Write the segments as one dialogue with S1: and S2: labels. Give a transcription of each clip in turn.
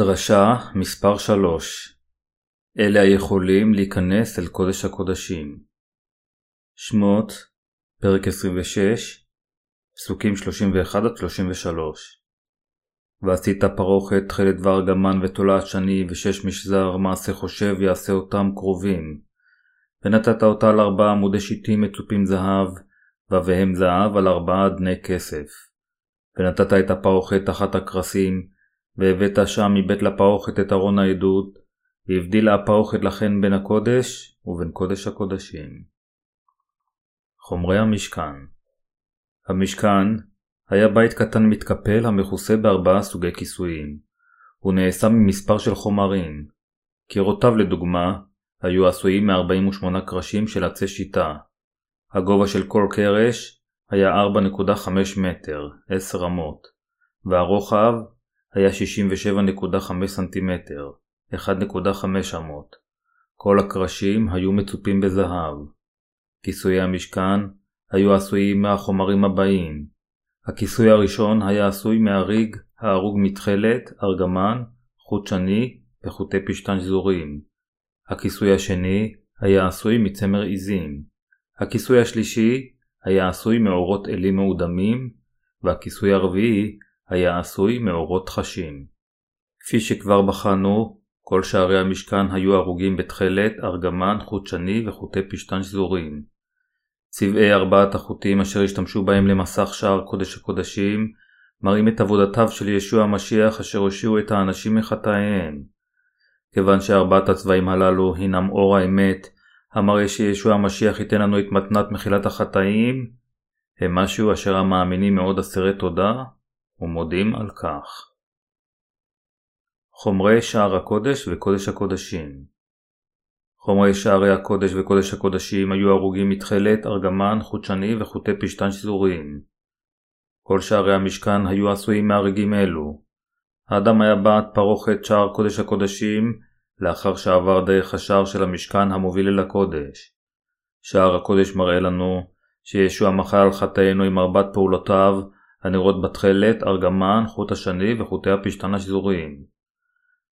S1: דרשה מספר 3 אלה היכולים להיכנס אל קודש הקודשים. שמות, פרק 26, פסוקים 31-33 ועשית פרוכת תכלת דבר גמן ותולעת שני ושש משזר מעשה חושב יעשה אותם קרובים. ונתת אותה על ארבעה עמודי שיטים מצופים זהב, ואביהם זהב על ארבעה דני כסף. ונתת את הפרוכת תחת הקרסים, והבאת שם מבית לפרוכת את ארון העדות, והבדילה הפרוכת לכן בין הקודש ובין קודש הקודשים. חומרי המשכן המשכן היה בית קטן מתקפל המכוסה בארבעה סוגי כיסויים. הוא נעשה ממספר של חומרים. קירותיו לדוגמה היו עשויים מ-48 קרשים של עצי שיטה. הגובה של כל קרש היה 4.5 מטר, 10 אמות, והרוחב היה 67.5 סנטימטר, 1.5 אמות. כל הקרשים היו מצופים בזהב. כיסויי המשכן היו עשויים מהחומרים הבאים הכיסוי הראשון היה עשוי מהריג ההרוג מתכלת, ארגמן, חוט שני וחוטי פשתן שזורים. הכיסוי השני היה עשוי מצמר עיזים. הכיסוי השלישי היה עשוי מאורות אלים מאודמים, והכיסוי הרביעי היה עשוי מאורות חשים. כפי שכבר בחנו, כל שערי המשכן היו הרוגים בתכלת, ארגמן, חוט שני וחוטי פשתן שזורים. צבעי ארבעת החוטים אשר השתמשו בהם למסך שער קודש הקודשים, מראים את עבודתיו של ישוע המשיח אשר הושיעו את האנשים מחטאיהם. כיוון שארבעת הצבעים הללו הינם אור האמת, המראה שישוע המשיח ייתן לנו את מתנת מחילת החטאים, הם משהו אשר המאמינים מאוד אסרי תודה ומודים על כך. חומרי שער הקודש וקודש הקודשים חומרי שערי הקודש וקודש הקודשים היו הרוגים מתכלת, ארגמן, חוט שני וחוטי פשתן שזוריים. כל שערי המשכן היו עשויים מהרגים אלו. האדם היה בעט פרוכת שער קודש הקודשים לאחר שעבר דרך השער של המשכן המוביל אל הקודש. שער הקודש מראה לנו שישוע מחל על חטאינו עם ארבעת פעולותיו הנראות בתכלת, ארגמן, חוט השני וחוטי הפשתן השזוריים.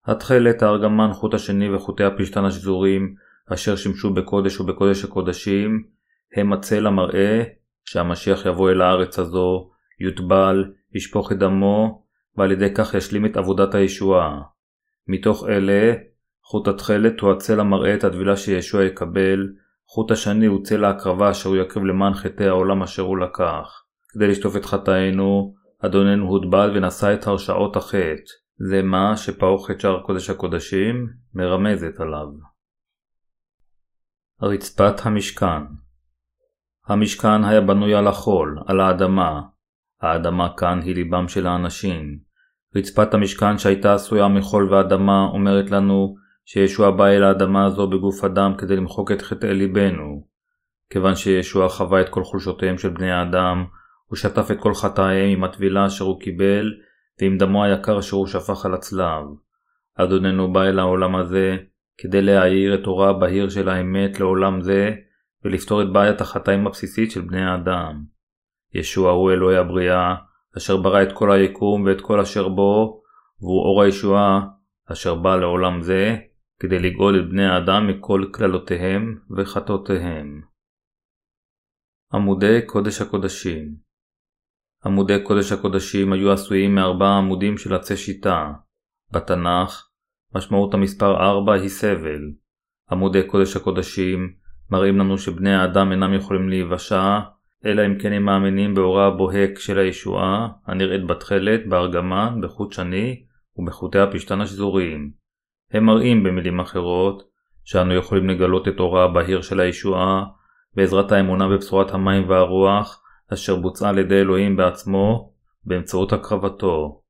S1: התכלת, הארגמן, חוט השני וחוטי הפשתן השזורים, אשר שימשו בקודש ובקודש הקודשים, הם הצל המראה שהמשיח יבוא אל הארץ הזו, יוטבל, ישפוך את דמו, ועל ידי כך ישלים את עבודת הישועה. מתוך אלה, חוט התכלת הוא הצל המראה את הטבילה שישוע יקבל, חוט השני הוא צל ההקרבה אשר הוא יקריב למען חטאי העולם אשר הוא לקח. כדי לשטוף את חטאינו, אדוננו הוטבל ונשא את הרשעות החטא. זה מה שפרוכת שער קודש הקודשים מרמזת עליו. רצפת המשכן המשכן היה בנוי על החול, על האדמה. האדמה כאן היא ליבם של האנשים. רצפת המשכן שהייתה עשויה מחול ואדמה אומרת לנו שישוע בא אל האדמה הזו בגוף אדם כדי למחוק את חטאי ליבנו. כיוון שישוע חווה את כל חולשותיהם של בני האדם, הוא שטף את כל חטאיהם עם הטבילה אשר הוא קיבל ועם דמו היקר אשר הוא שפך על הצלב. אדוננו בא אל העולם הזה כדי להאיר את אורה הבהיר של האמת לעולם זה ולפתור את בעיית החטאים הבסיסית של בני האדם. ישוע הוא אלוהי הבריאה, אשר ברא את כל היקום ואת כל אשר בו, והוא אור הישועה, אשר בא לעולם זה, כדי לגאול את בני האדם מכל קללותיהם וחטאותיהם. עמודי קודש הקודשים עמודי קודש הקודשים היו עשויים מארבעה עמודים של עצי שיטה. בתנ"ך, משמעות המספר 4 היא סבל. עמודי קודש הקודשים מראים לנו שבני האדם אינם יכולים להיוושע, אלא אם כן הם מאמינים באורה הבוהק של הישועה, הנראית בתכלת, בארגמן, בחוט שני ובחוטי הפשתן השזוריים. הם מראים במילים אחרות, שאנו יכולים לגלות את אורה הבהיר של הישועה, בעזרת האמונה בבשורת המים והרוח, אשר בוצעה על ידי אלוהים בעצמו, באמצעות הקרבתו.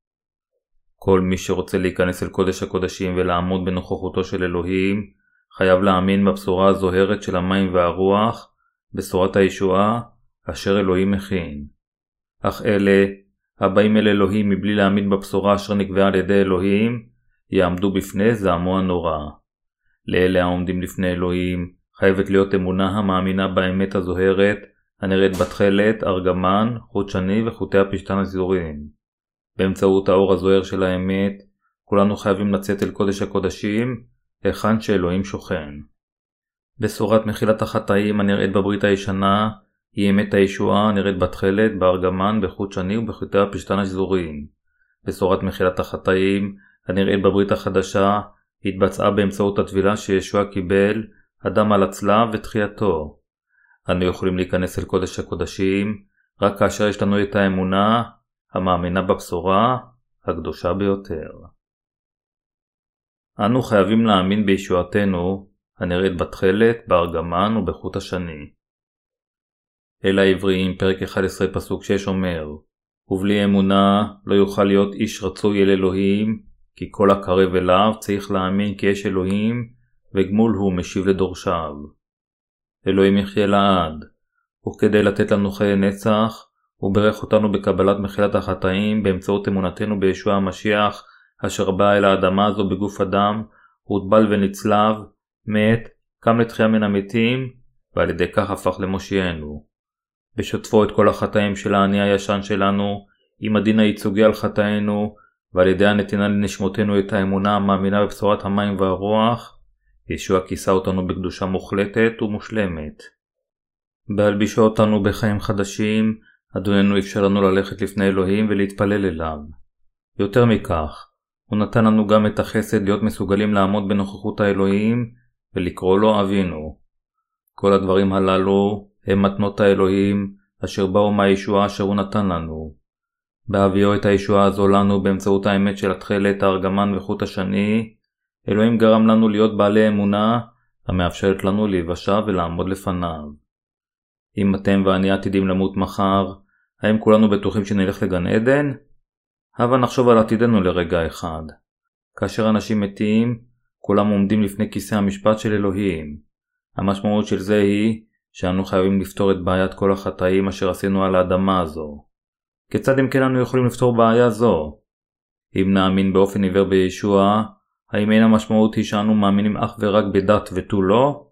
S1: כל מי שרוצה להיכנס אל קודש הקודשים ולעמוד בנוכחותו של אלוהים, חייב להאמין בבשורה הזוהרת של המים והרוח, בשורת הישועה, אשר אלוהים מכין. אך אלה, הבאים אל אלוהים מבלי להאמין בבשורה אשר נקבעה על ידי אלוהים, יעמדו בפני זעמו הנורא. לאלה העומדים לפני אלוהים, חייבת להיות אמונה המאמינה באמת הזוהרת, הנראית בתכלת, ארגמן, חוט שני וחוטי הפשתן הסזוריים. באמצעות האור הזוהר של האמת, כולנו חייבים לצאת אל קודש הקודשים, היכן שאלוהים שוכן. בשורת מחילת החטאים הנראית בברית הישנה, היא אמת הישועה הנראית בתכלת, בארגמן, בחוט שני ובחוטי הפשתן השזוריים. בשורת מחילת החטאים הנראית בברית החדשה, התבצעה באמצעות הטבילה שישוע קיבל, הדם על הצלב ותחייתו. אנו יכולים להיכנס אל קודש הקודשים רק כאשר יש לנו את האמונה המאמינה בבשורה הקדושה ביותר. אנו חייבים להאמין בישועתנו הנראית בתכלת, בארגמן ובחוט השני. אל העבריים, פרק 11 פסוק 6 אומר ובלי אמונה לא יוכל להיות איש רצוי אל אלוהים, כי כל הקרב אליו צריך להאמין כי יש אלוהים, וגמול הוא משיב לדורשיו. אלוהים יחיה לעד, וכדי לתת לנו חיי נצח, הוא ברך אותנו בקבלת מחילת החטאים באמצעות אמונתנו בישוע המשיח, אשר בא אל האדמה הזו בגוף אדם, הוטבל ונצלב, מת, קם לתחייה מן המתים, ועל ידי כך הפך למושיענו. בשותפו את כל החטאים של האני הישן שלנו, עם הדין הייצוגי על חטאינו, ועל ידי הנתינה לנשמותינו את האמונה המאמינה בבשורת המים והרוח, ישוע כיסה אותנו בקדושה מוחלטת ומושלמת. בהלבישו אותנו בחיים חדשים, אדוננו אפשר לנו ללכת לפני אלוהים ולהתפלל אליו. יותר מכך, הוא נתן לנו גם את החסד להיות מסוגלים לעמוד בנוכחות האלוהים ולקרוא לו אבינו. כל הדברים הללו הם מתנות האלוהים אשר באו מהישועה אשר הוא נתן לנו. בהביאו את הישועה הזו לנו באמצעות האמת של התכלת, הארגמן וחוט השני, אלוהים גרם לנו להיות בעלי אמונה המאפשרת לנו להיוושע ולעמוד לפניו. אם אתם ואני עתידים למות מחר, האם כולנו בטוחים שנלך לגן עדן? הבה נחשוב על עתידנו לרגע אחד. כאשר אנשים מתים, כולם עומדים לפני כיסא המשפט של אלוהים. המשמעות של זה היא שאנו חייבים לפתור את בעיית כל החטאים אשר עשינו על האדמה הזו. כיצד אם כן אנו יכולים לפתור בעיה זו? אם נאמין באופן עיוור בישוע, האם אין המשמעות היא שאנו מאמינים אך ורק בדת ותו לא?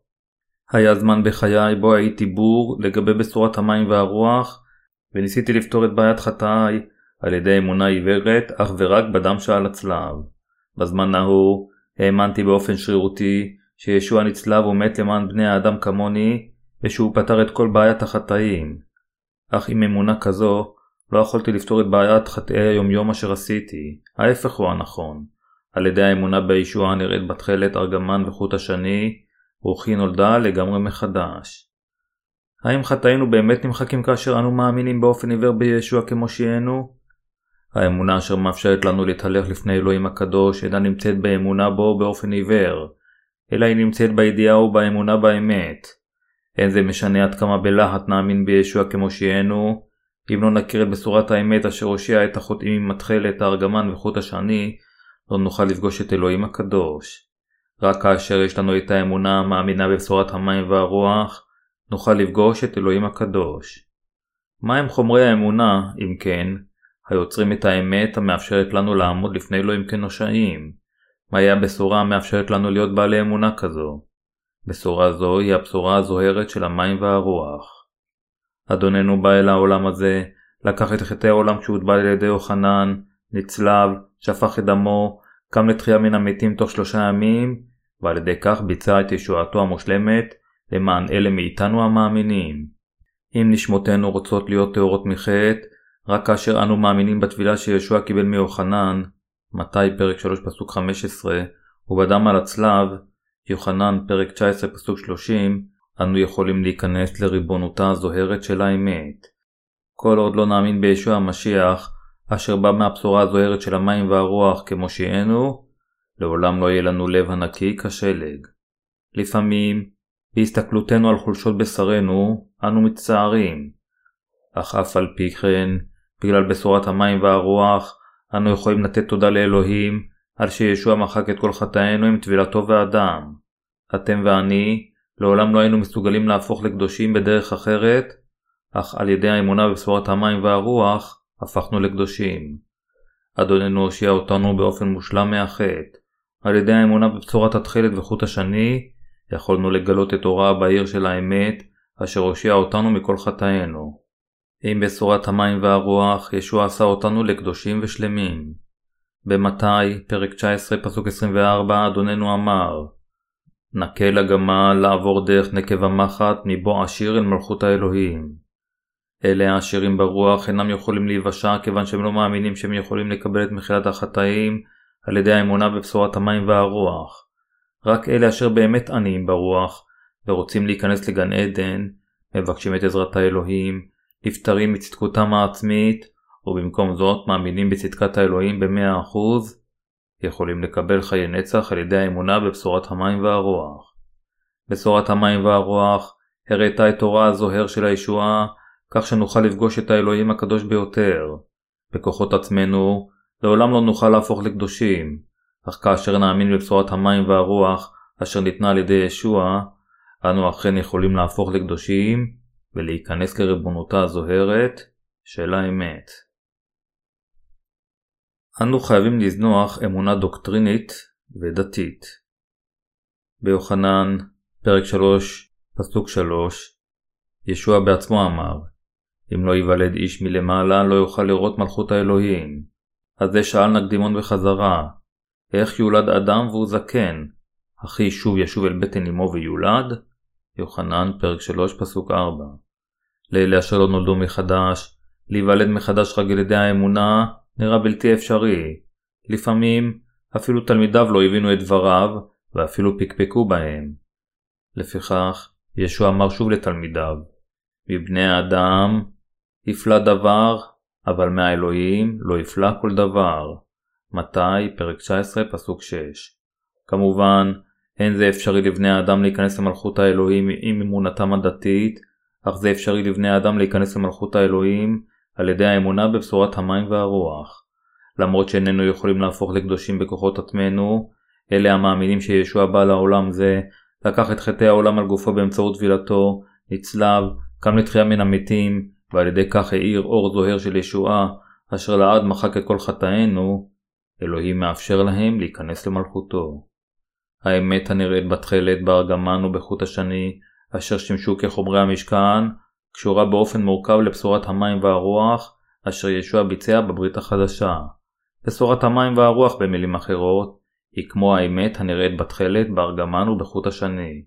S1: היה זמן בחיי בו הייתי בור לגבי בשורת המים והרוח, וניסיתי לפתור את בעיית חטאי על ידי אמונה עיוורת אך ורק בדם שעל הצלב. בזמן ההוא האמנתי באופן שרירותי שישוע נצלב ומת למען בני האדם כמוני, ושהוא פתר את כל בעיית החטאים. אך עם אמונה כזו, לא יכולתי לפתור את בעיית חטאי היומיום אשר עשיתי, ההפך הוא הנכון. על ידי האמונה בישוע הנראית בתכלת, ארגמן וחוט השני, רוחי נולדה לגמרי מחדש. האם חטאינו באמת נמחקים כאשר אנו מאמינים באופן עיוור בישוע כמושיענו? האמונה אשר מאפשרת לנו להתהלך לפני אלוהים הקדוש אינה נמצאת באמונה בו באופן עיוור, אלא היא נמצאת בידיעה ובאמונה באמת. אין זה משנה עד כמה בלהט נאמין בישוע כמושיענו, אם לא נכיר את בשורת האמת אשר הושיע את החוטאים עם מתכלת, הארגמן וחוט השני, לא נוכל לפגוש את אלוהים הקדוש. רק כאשר יש לנו את האמונה המאמינה בבשורת המים והרוח, נוכל לפגוש את אלוהים הקדוש. מהם חומרי האמונה, אם כן, היוצרים את האמת המאפשרת לנו לעמוד לפני אלוהים כנושעים? מהי הבשורה המאפשרת לנו להיות בעלי אמונה כזו? בשורה זו היא הבשורה הזוהרת של המים והרוח. אדוננו בא אל העולם הזה, לקח את חטאי העולם כשהוטבע על ידי יוחנן, נצלב, שפך את דמו, קם לתחייה מן המתים תוך שלושה ימים, ועל ידי כך ביצע את ישועתו המושלמת למען אלה מאיתנו המאמינים. אם נשמותינו רוצות להיות טהורות מחטא, רק כאשר אנו מאמינים בטבילה שישוע קיבל מיוחנן, מתי פרק 3 פסוק 15, ובדם על הצלב, יוחנן פרק 19 פסוק 30, אנו יכולים להיכנס לריבונותה הזוהרת של האמת. כל עוד לא נאמין בישוע המשיח, אשר בא מהבשורה הזוהרת של המים והרוח כמושיענו, לעולם לא יהיה לנו לב הנקי כשלג. לפעמים, בהסתכלותנו על חולשות בשרנו, אנו מצטערים. אך אף על פי כן, בגלל בשורת המים והרוח, אנו יכולים לתת תודה לאלוהים על שישוע מחק את כל חטאינו עם טבילתו והדם. אתם ואני לעולם לא היינו מסוגלים להפוך לקדושים בדרך אחרת, אך על ידי האמונה בבשורת המים והרוח, הפכנו לקדושים. אדוננו הושיע אותנו באופן מושלם מהחטא. על ידי האמונה בבשורת התכלת וחוט השני, יכולנו לגלות את אורה הבהיר של האמת, אשר הושיע אותנו מכל חטאינו. עם בשורת המים והרוח, ישוע עשה אותנו לקדושים ושלמים. במתי, פרק 19, פסוק 24, אדוננו אמר נקה לגמל לעבור דרך נקב המחט מבוא עשיר אל מלכות האלוהים. אלה העשירים ברוח אינם יכולים להיוושע כיוון שהם לא מאמינים שהם יכולים לקבל את מחילת החטאים על ידי האמונה בבשורת המים והרוח. רק אלה אשר באמת עניים ברוח ורוצים להיכנס לגן עדן, מבקשים את עזרת האלוהים, נפטרים מצדקותם העצמית, ובמקום זאת מאמינים בצדקת האלוהים במאה אחוז, יכולים לקבל חיי נצח על ידי האמונה בבשורת המים והרוח. בשורת המים והרוח הראתה את תורה הזוהר של הישועה, כך שנוכל לפגוש את האלוהים הקדוש ביותר. בכוחות עצמנו, לעולם לא נוכל להפוך לקדושים, אך כאשר נאמין בבשורת המים והרוח, אשר ניתנה על ידי ישוע, אנו אכן יכולים להפוך לקדושים ולהיכנס לריבונותה הזוהרת של האמת. אנו חייבים לזנוח אמונה דוקטרינית ודתית. ביוחנן, פרק 3, פסוק 3, ישוע בעצמו אמר, אם לא ייוולד איש מלמעלה לא יוכל לראות מלכות האלוהים. אז זה שאל נקדימון בחזרה, איך יולד אדם והוא זקן? אחי שוב ישוב אל בטן אמו ויולד? יוחנן, פרק 3, פסוק 4. לאלה אשר לא נולדו מחדש, להיוולד מחדש רק על ידי האמונה, נראה בלתי אפשרי. לפעמים, אפילו תלמידיו לא הבינו את דבריו, ואפילו פקפקו בהם. לפיכך, ישוע אמר שוב לתלמידיו, מבני האדם יפלא דבר, אבל מהאלוהים לא יפלא כל דבר. מתי, פרק 19, פסוק 6. כמובן, אין זה אפשרי לבני האדם להיכנס למלכות האלוהים עם אמונתם הדתית, אך זה אפשרי לבני האדם להיכנס למלכות האלוהים על ידי האמונה בבשורת המים והרוח. למרות שאיננו יכולים להפוך לקדושים בכוחות עצמנו, אלה המאמינים שישוע בא לעולם זה, לקח את חטאי העולם על גופו באמצעות טבילתו, נצלב, קם לתחייה מן המתים, ועל ידי כך האיר אור זוהר של ישועה, אשר לעד מחק את כל חטאינו, אלוהים מאפשר להם להיכנס למלכותו. האמת הנראית בתכלת, בארגמן ובחוט השני, אשר שימשו כחומרי המשכן, קשורה באופן מורכב לבשורת המים והרוח, אשר ישוע ביצע בברית החדשה. בשורת המים והרוח במילים אחרות, היא כמו האמת הנראית בתכלת, בארגמן ובחוט השני.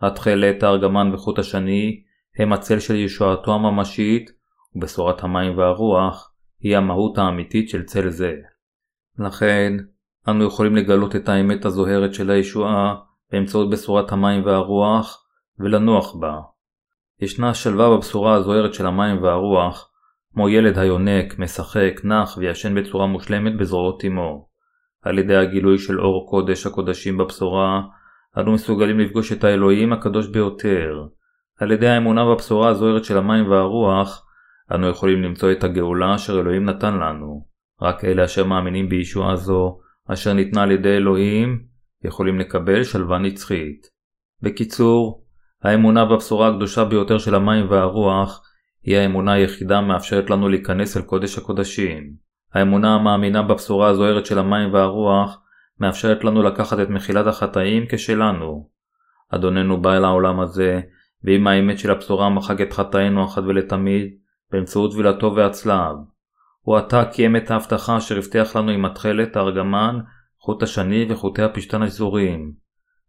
S1: התכלת, הארגמן וחוט השני הם הצל של ישועתו הממשית, ובשורת המים והרוח היא המהות האמיתית של צל זה. לכן, אנו יכולים לגלות את האמת הזוהרת של הישועה באמצעות בשורת המים והרוח ולנוח בה. ישנה שלווה בבשורה הזוהרת של המים והרוח, כמו ילד היונק, משחק, נח וישן בצורה מושלמת בזרועות אמו. על ידי הגילוי של אור קודש הקודשים בבשורה, אנו מסוגלים לפגוש את האלוהים הקדוש ביותר. על ידי האמונה בבשורה הזוהרת של המים והרוח, אנו יכולים למצוא את הגאולה אשר אלוהים נתן לנו. רק אלה אשר מאמינים בישועה זו, אשר ניתנה על ידי אלוהים, יכולים לקבל שלווה נצחית. בקיצור, האמונה בבשורה הקדושה ביותר של המים והרוח, היא האמונה היחידה המאפשרת לנו להיכנס אל קודש הקודשים. האמונה המאמינה בבשורה הזוהרת של המים והרוח, מאפשרת לנו לקחת את מחילת החטאים כשלנו. אדוננו בא אל העולם הזה, ועם האמת של הבשורה מחק את חטאינו אחת ולתמיד, באמצעות טבילתו והצלב. הוא עתה קיים את ההבטחה אשר הבטיח לנו עם התכלת, הארגמן, חוט השני וחוטי הפשתן השזורים.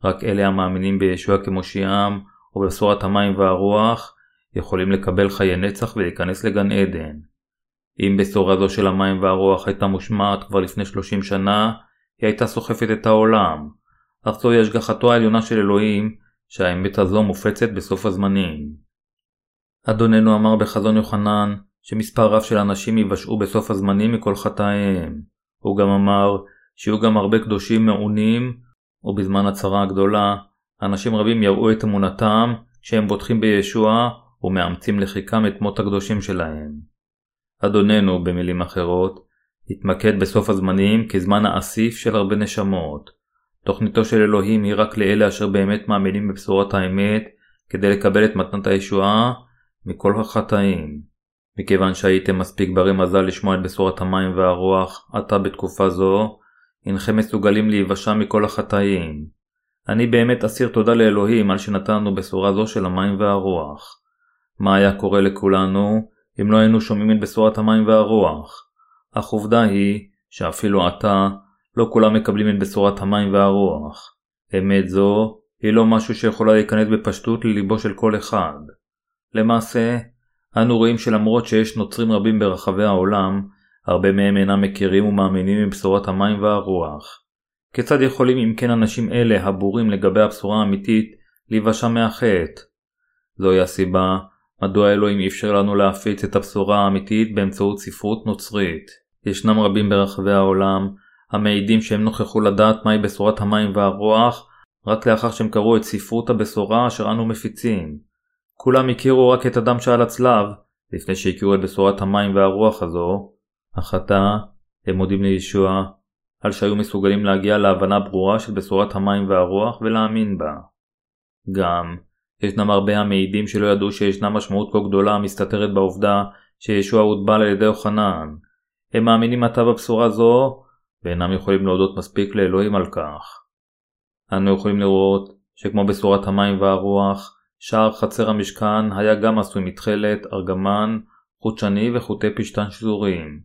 S1: רק אלה המאמינים בישוע כמושיעם, ובבשורת המים והרוח, יכולים לקבל חיי נצח ולהיכנס לגן עדן. אם בשורה זו של המים והרוח הייתה מושמעת כבר לפני 30 שנה, היא הייתה סוחפת את העולם. אך זוהי השגחתו העליונה של אלוהים, שהאמת הזו מופצת בסוף הזמנים. אדוננו אמר בחזון יוחנן, שמספר רב של אנשים ייוושעו בסוף הזמנים מכל חטאיהם. הוא גם אמר שיהיו גם הרבה קדושים מעונים, ובזמן הצרה הגדולה, אנשים רבים יראו את אמונתם שהם בוטחים בישוע ומאמצים לחיקם את מות הקדושים שלהם. אדוננו, במילים אחרות, התמקד בסוף הזמנים כזמן האסיף של הרבה נשמות. תוכניתו של אלוהים היא רק לאלה אשר באמת מאמינים בבשורת האמת כדי לקבל את מתנת הישועה מכל החטאים. מכיוון שהייתם מספיק ברי מזל לשמוע את בשורת המים והרוח עתה בתקופה זו, אינכם מסוגלים להיוושע מכל החטאים. אני באמת אסיר תודה לאלוהים על שנתנו בשורה זו של המים והרוח. מה היה קורה לכולנו אם לא היינו שומעים את בשורת המים והרוח? אך עובדה היא שאפילו עתה לא כולם מקבלים את בשורת המים והרוח. אמת זו היא לא משהו שיכולה להיכנס בפשטות לליבו של כל אחד. למעשה, אנו רואים שלמרות שיש נוצרים רבים ברחבי העולם, הרבה מהם אינם מכירים ומאמינים בבשורת המים והרוח. כיצד יכולים אם כן אנשים אלה, הבורים לגבי הבשורה האמיתית, להיוושע מהחטא? זוהי הסיבה מדוע אלוהים אפשר לנו להפיץ את הבשורה האמיתית באמצעות ספרות נוצרית. ישנם רבים ברחבי העולם המעידים שהם נוכחו לדעת מהי בשורת המים והרוח רק לאחר שהם קראו את ספרות הבשורה אשר אנו מפיצים. כולם הכירו רק את הדם שעל הצלב, לפני שהכירו את בשורת המים והרוח הזו, אך עתה הם מודים לישוע על שהיו מסוגלים להגיע להבנה ברורה של בשורת המים והרוח ולהאמין בה. גם, ישנם הרבה המעידים שלא ידעו שישנה משמעות כה גדולה המסתתרת בעובדה שישוע הוטבל על ידי יוחנן. הם מאמינים עתה בבשורה זו, ואינם יכולים להודות מספיק לאלוהים על כך. אנו יכולים לראות שכמו בשורת המים והרוח, שער חצר המשכן היה גם עשוי מתכלת, ארגמן, חוט שני וחוטי פשתן שזורים.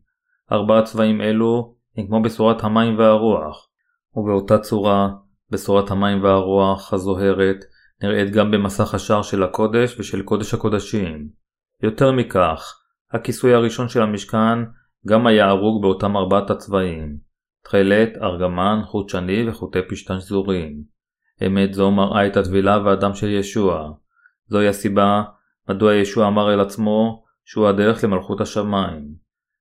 S1: ארבעה צבעים אלו הם כמו בשורת המים והרוח, ובאותה צורה, בשורת המים והרוח הזוהרת נראית גם במסך השער של הקודש ושל קודש הקודשים. יותר מכך, הכיסוי הראשון של המשכן גם היה הרוג באותם ארבעת הצבעים תכלת, ארגמן, חוט שני וחוטי פשתן שזורים. אמת זו מראה את הטבילה והדם של ישוע. זוהי הסיבה מדוע ישוע אמר אל עצמו שהוא הדרך למלכות השמיים.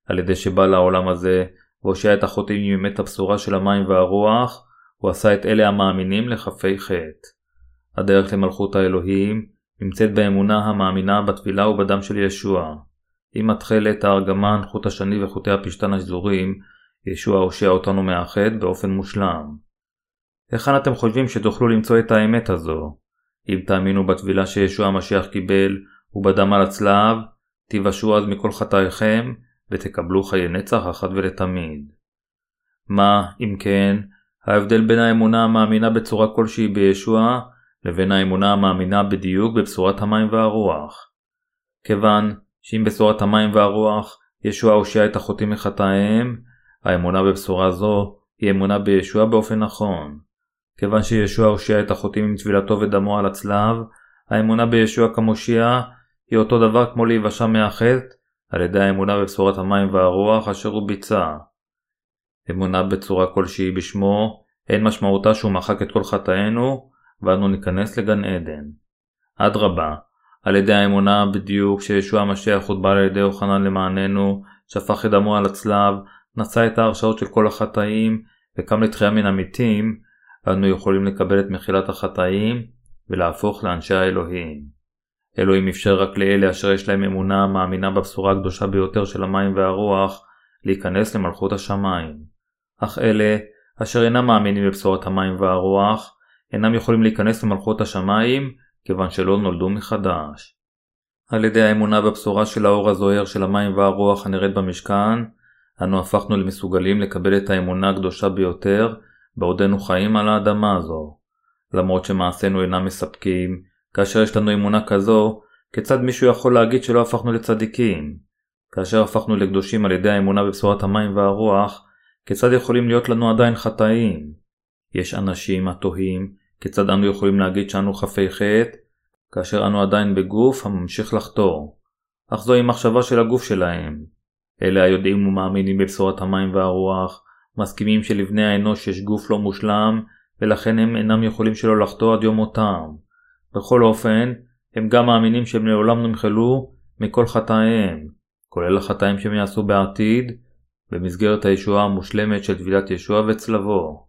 S1: על ידי שבא לעולם הזה והושע את החוטאים מאמת הבשורה של המים והרוח, הוא עשה את אלה המאמינים לכפי חטא. הדרך למלכות האלוהים נמצאת באמונה המאמינה בטבילה ובדם של ישוע. עם התכלת, הארגמן, חוט השני וחוטי הפשתן השזורים, ישוע הושע אותנו מהחטא באופן מושלם. היכן אתם חושבים שתוכלו למצוא את האמת הזו? אם תאמינו בטבילה שישוע המשיח קיבל ובדם על הצלב, תיוושעו אז מכל חטאיכם ותקבלו חיי נצח אחת ולתמיד. מה, אם כן, ההבדל בין האמונה המאמינה בצורה כלשהי בישוע לבין האמונה המאמינה בדיוק בבשורת המים והרוח. כיוון שאם בשורת המים והרוח ישוע הושיע את החוטאים מחטאיהם, האמונה בבשורה זו היא אמונה בישוע באופן נכון. כיוון שישוע הושיע את החוטאים עם טבילתו ודמו על הצלב, האמונה בישוע כמושיע היא אותו דבר כמו להיוושע מהחטא על ידי האמונה בבשורת המים והרוח אשר הוא ביצע. אמונה בצורה כלשהי בשמו, אין משמעותה שהוא מחק את כל חטאינו, ואנו ניכנס לגן עדן. אדרבה, על ידי האמונה בדיוק שישוע המשיח הוטבל על ידי יוחנן למעננו, שפך את דמו על הצלב, נשא את ההרשאות של כל החטאים, וקם לתחייה מן המתים, ואנו יכולים לקבל את מחילת החטאים, ולהפוך לאנשי האלוהים. אלוהים אפשר רק לאלה אשר יש להם אמונה מאמינה בבשורה הקדושה ביותר של המים והרוח, להיכנס למלכות השמיים. אך אלה, אשר אינם מאמינים בבשורת המים והרוח, אינם יכולים להיכנס למלכות השמיים, כיוון שלא נולדו מחדש. על ידי האמונה בבשורה של האור הזוהר של המים והרוח הנראית במשכן, אנו הפכנו למסוגלים לקבל את האמונה הקדושה ביותר, בעודנו חיים על האדמה הזו. למרות שמעשינו אינם מספקים, כאשר יש לנו אמונה כזו, כיצד מישהו יכול להגיד שלא הפכנו לצדיקים? כאשר הפכנו לקדושים על ידי האמונה בבשורת המים והרוח, כיצד יכולים להיות לנו עדיין חטאים? יש אנשים התוהים כיצד אנו יכולים להגיד שאנו חפי חטא, כאשר אנו עדיין בגוף הממשיך לחתור? אך זוהי מחשבה של הגוף שלהם. אלה היודעים ומאמינים בבשורת המים והרוח, מסכימים שלבני האנוש יש גוף לא מושלם, ולכן הם אינם יכולים שלא לחטוא עד יום מותם. בכל אופן, הם גם מאמינים שהם לעולם נמחלו מכל חטאיהם, כולל החטאים שהם יעשו בעתיד, במסגרת הישועה המושלמת של טבילת ישוע וצלבו.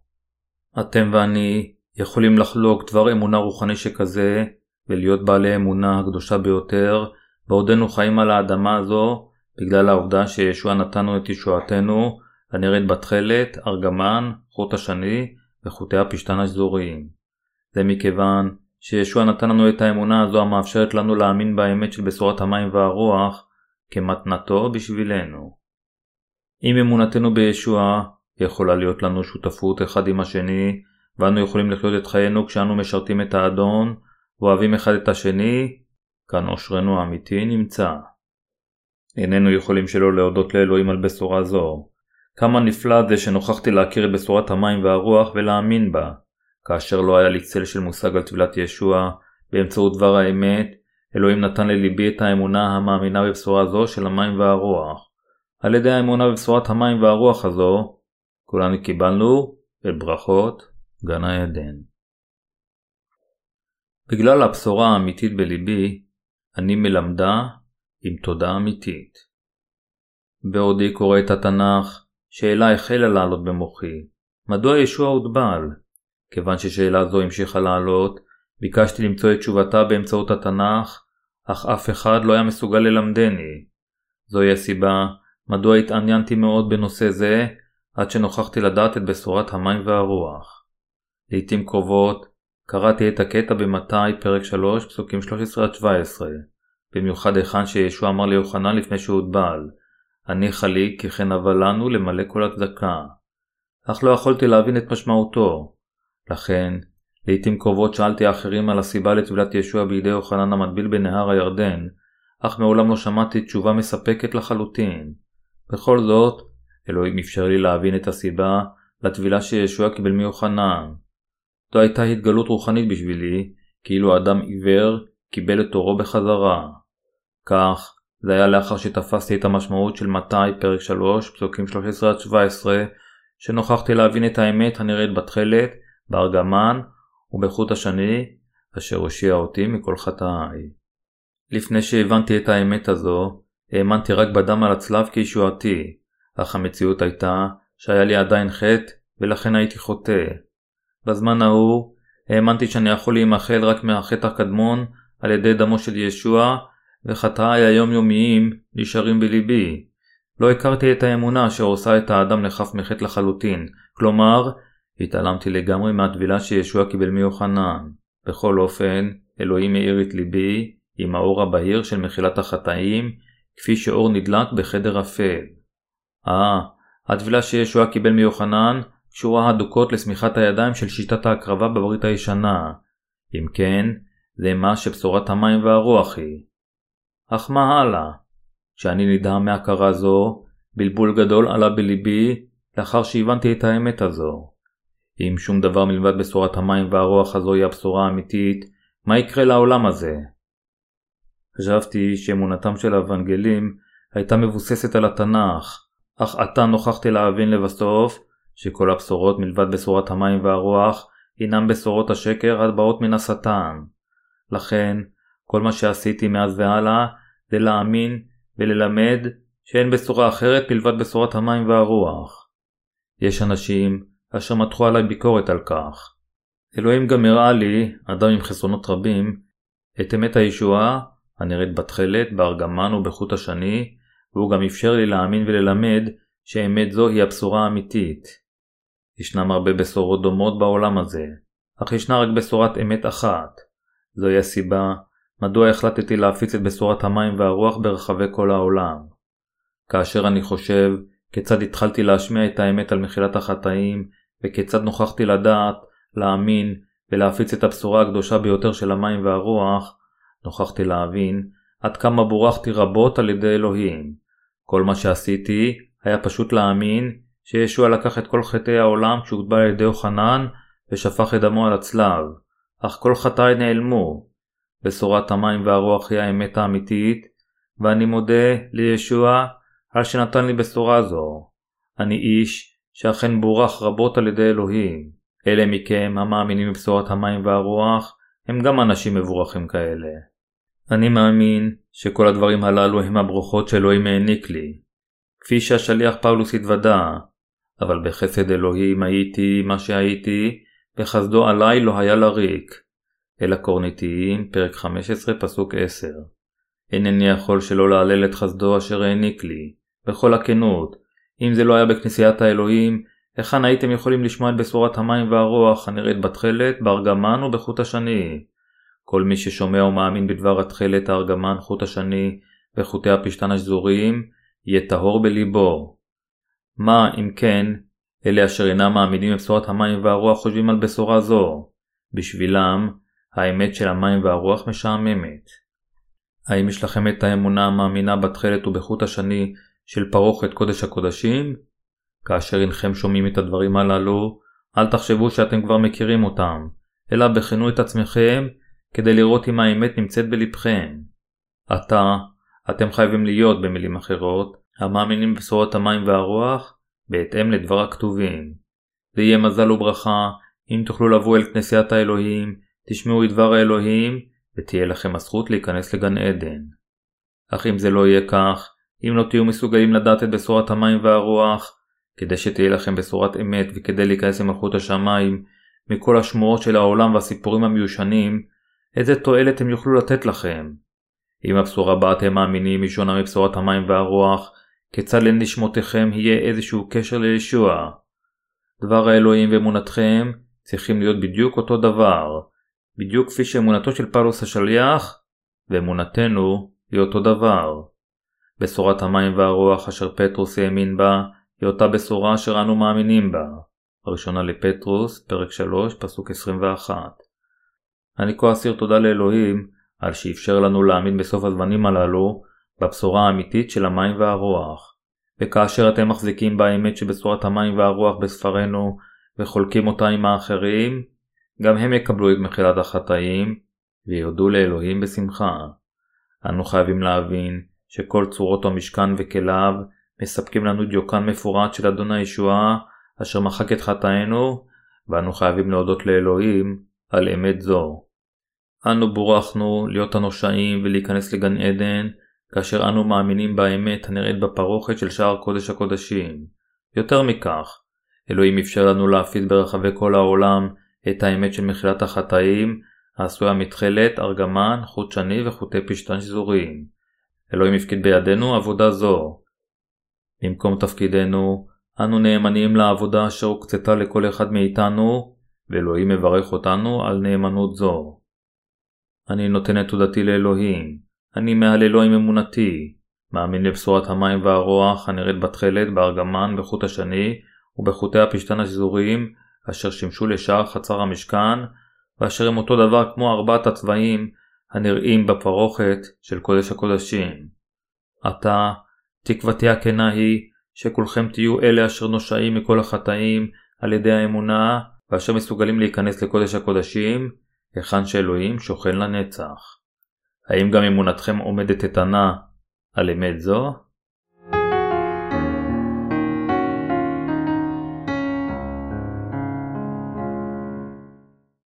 S1: אתם ואני יכולים לחלוק דבר אמונה רוחני שכזה, ולהיות בעלי אמונה הקדושה ביותר, בעודנו חיים על האדמה הזו, בגלל העובדה שישוע נתנו את ישועתנו, הנראית בתכלת, ארגמן, חוט השני וחוטי הפשתן השזוריים. זה מכיוון שישוע נתן לנו את האמונה הזו המאפשרת לנו להאמין באמת של בשורת המים והרוח כמתנתו בשבילנו. אם אמונתנו בישוע יכולה להיות לנו שותפות אחד עם השני, ואנו יכולים לחיות את חיינו כשאנו משרתים את האדון, ואוהבים אחד את השני, כאן עושרנו האמיתי נמצא. איננו יכולים שלא להודות לאלוהים על בשורה זו. כמה נפלא זה שנוכחתי להכיר את בשורת המים והרוח ולהאמין בה, כאשר לא היה לי צל של מושג על טבילת ישוע, באמצעות דבר האמת, אלוהים נתן לליבי את האמונה המאמינה בבשורה זו של המים והרוח. על ידי האמונה בבשורת המים והרוח הזו, כולנו קיבלנו את ברכות גן העדן. בגלל הבשורה האמיתית בליבי, אני מלמדה עם תודה אמיתית. בעודי קורא את התנ"ך, שאלה החלה לעלות במוחי, מדוע ישוע הוטבל? כיוון ששאלה זו המשיכה לעלות, ביקשתי למצוא את תשובתה באמצעות התנ"ך, אך אף אחד לא היה מסוגל ללמדני. זוהי הסיבה מדוע התעניינתי מאוד בנושא זה, עד שנוכחתי לדעת את בשורת המים והרוח. לעיתים קרובות קראתי את הקטע במתי פרק 3 פסוקים 13-17, במיוחד היכן שישוע אמר ליוחנן לפני שהוטבל, אני חליק כי כן אבל לנו למלא כל הצדקה. אך לא יכולתי להבין את משמעותו. לכן, לעיתים קרובות שאלתי האחרים על הסיבה לטבילת ישוע בידי יוחנן המטביל בנהר הירדן, אך מעולם לא שמעתי תשובה מספקת לחלוטין. בכל זאת, אלוהים אפשר לי להבין את הסיבה לטבילה שישוע קיבל מיוחנן. זו הייתה התגלות רוחנית בשבילי, כאילו אדם עיוור קיבל את תורו בחזרה. כך, זה היה לאחר שתפסתי את המשמעות של מתי פרק 3, פסוקים 13-17, שנוכחתי להבין את האמת הנראית בתכלת, בארגמן ובחוט השני, אשר הושיע אותי מכל חטאי. לפני שהבנתי את האמת הזו, האמנתי רק בדם על הצלב כישועתי, אך המציאות הייתה שהיה לי עדיין חטא ולכן הייתי חוטא. בזמן ההוא האמנתי שאני יכול להימחל רק מהחטא הקדמון על ידי דמו של ישוע וחטאי היומיומיים נשארים בליבי. לא הכרתי את האמונה אשר עושה את האדם לחף מחטא לחלוטין, כלומר, התעלמתי לגמרי מהטבילה שישוע קיבל מיוחנן. בכל אופן, אלוהים מאיר את ליבי עם האור הבהיר של מחילת החטאים, כפי שאור נדלק בחדר אפל. אה, הטבילה שישוע קיבל מיוחנן קשורה הדוקות לשמיכת הידיים של שיטת ההקרבה בברית הישנה. אם כן, זה מה שבשורת המים והרוח היא. אך מה הלאה? כשאני נדהם מהכרה זו, בלבול גדול עלה בליבי לאחר שהבנתי את האמת הזו. אם שום דבר מלבד בשורת המים והרוח הזו היא הבשורה האמיתית, מה יקרה לעולם הזה? חשבתי שאמונתם של האוונגלים הייתה מבוססת על התנ"ך, אך עתה נוכחתי להבין לבסוף שכל הבשורות מלבד בשורת המים והרוח הינם בשורות השקר הבאות מן השטן. לכן, כל מה שעשיתי מאז והלאה זה להאמין וללמד שאין בשורה אחרת מלבד בשורת המים והרוח. יש אנשים אשר מתחו עליי ביקורת על כך. אלוהים גם הראה לי, אדם עם חסרונות רבים, את אמת הישועה הנראית בתכלת, בארגמן ובחוט השני, והוא גם אפשר לי להאמין וללמד שאמת זו היא הבשורה האמיתית. ישנם הרבה בשורות דומות בעולם הזה, אך ישנה רק בשורת אמת אחת. זוהי הסיבה מדוע החלטתי להפיץ את בשורת המים והרוח ברחבי כל העולם. כאשר אני חושב כיצד התחלתי להשמיע את האמת על מחילת החטאים, וכיצד נוכחתי לדעת, להאמין ולהפיץ את הבשורה הקדושה ביותר של המים והרוח, נוכחתי להבין עד כמה בורכתי רבות על ידי אלוהים. כל מה שעשיתי היה פשוט להאמין שישוע לקח את כל חטאי העולם כשהוטבע על ידי יוחנן ושפך את דמו על הצלב, אך כל חטאי נעלמו. בשורת המים והרוח היא האמת האמיתית, ואני מודה לישוע על שנתן לי בשורה זו. אני איש שאכן בורך רבות על ידי אלוהים. אלה מכם המאמינים בבשורת המים והרוח, הם גם אנשים מבורכים כאלה. אני מאמין שכל הדברים הללו הם הברכות שאלוהים העניק לי. כפי שהשליח פאולוס התוודה, אבל בחסד אלוהים הייתי מה שהייתי, וחסדו עליי לא היה לריק. אל הקורניתיים, פרק 15, פסוק 10. אינני יכול שלא להלל את חסדו אשר העניק לי, בכל הכנות. אם זה לא היה בכנסיית האלוהים, היכן הייתם יכולים לשמוע את בשורת המים והרוח הנראית בתכלת, בארגמן ובחוט השני? כל מי ששומע ומאמין בדבר התכלת, הארגמן, חוט השני וחוטי הפשתן השזוריים, יהיה טהור בליבו. מה, אם כן, אלה אשר אינם מאמינים בבשורת המים והרוח חושבים על בשורה זו? בשבילם, האמת של המים והרוח משעממת. האם יש לכם את האמונה המאמינה בתכלת ובחוט השני של פרוכת קודש הקודשים? כאשר אינכם שומעים את הדברים הללו, אל תחשבו שאתם כבר מכירים אותם, אלא בכנו את עצמכם כדי לראות אם האמת נמצאת בלבכם. עתה, אתם חייבים להיות, במילים אחרות, המאמינים בבשורת המים והרוח, בהתאם לדבר הכתובים. זה יהיה מזל וברכה אם תוכלו לבוא אל כנסיית האלוהים, תשמעו את דבר האלוהים, ותהיה לכם הזכות להיכנס לגן עדן. אך אם זה לא יהיה כך, אם לא תהיו מסוגלים לדעת את בשורת המים והרוח, כדי שתהיה לכם בשורת אמת וכדי להיכנס למלכות השמיים, מכל השמועות של העולם והסיפורים המיושנים, איזה תועלת הם יוכלו לתת לכם? אם הבשורה בה אתם מאמינים היא שונה מבשורת המים והרוח, כיצד לנשמותיכם יהיה איזשהו קשר לישוע? דבר האלוהים ואמונתכם צריכים להיות בדיוק אותו דבר, בדיוק כפי שאמונתו של פאולוס השליח ואמונתנו היא אותו דבר. בשורת המים והרוח אשר פטרוס האמין בה היא אותה בשורה אשר אנו מאמינים בה. הראשונה לפטרוס, פרק 3, פסוק 21. אני כה אסיר תודה לאלוהים על שאפשר לנו להאמין בסוף הזמנים הללו בבשורה האמיתית של המים והרוח. וכאשר אתם מחזיקים באמת שבשורת המים והרוח בספרנו וחולקים אותה עם האחרים, גם הם יקבלו את מחילת החטאים ויודו לאלוהים בשמחה. אנו חייבים להבין שכל צורות המשכן וכליו מספקים לנו דיוקן מפורט של אדון הישועה אשר מחק את חטאינו, ואנו חייבים להודות לאלוהים על אמת זו. אנו בורכנו להיות הנושעים ולהיכנס לגן עדן, כאשר אנו מאמינים באמת הנראית בפרוכת של שער קודש הקודשים. יותר מכך, אלוהים אפשר לנו להפיץ ברחבי כל העולם את האמת של מחילת החטאים, העשויה מתכלת, ארגמן, חוט שני וחוטי פשטן שזורים. אלוהים הפקיד בידינו עבודה זו. במקום תפקידנו, אנו נאמנים לעבודה אשר הוקצתה לכל אחד מאיתנו, ואלוהים מברך אותנו על נאמנות זו. אני נותן את תודתי לאלוהים, אני מהללו עם אמונתי, מאמין לבשורת המים והרוח הנראית בתכלת, בארגמן, בחוט השני ובחוטי הפשתן השזוריים אשר שימשו לשער חצר המשכן, ואשר הם אותו דבר כמו ארבעת הצבעים הנראים בפרוכת של קודש הקודשים. עתה, תקוותי הכנה היא שכולכם תהיו אלה אשר נושעים מכל החטאים על ידי האמונה, ואשר מסוגלים להיכנס לקודש הקודשים, היכן שאלוהים שוכן לנצח. האם גם אמונתכם עומדת איתנה על אמת זו?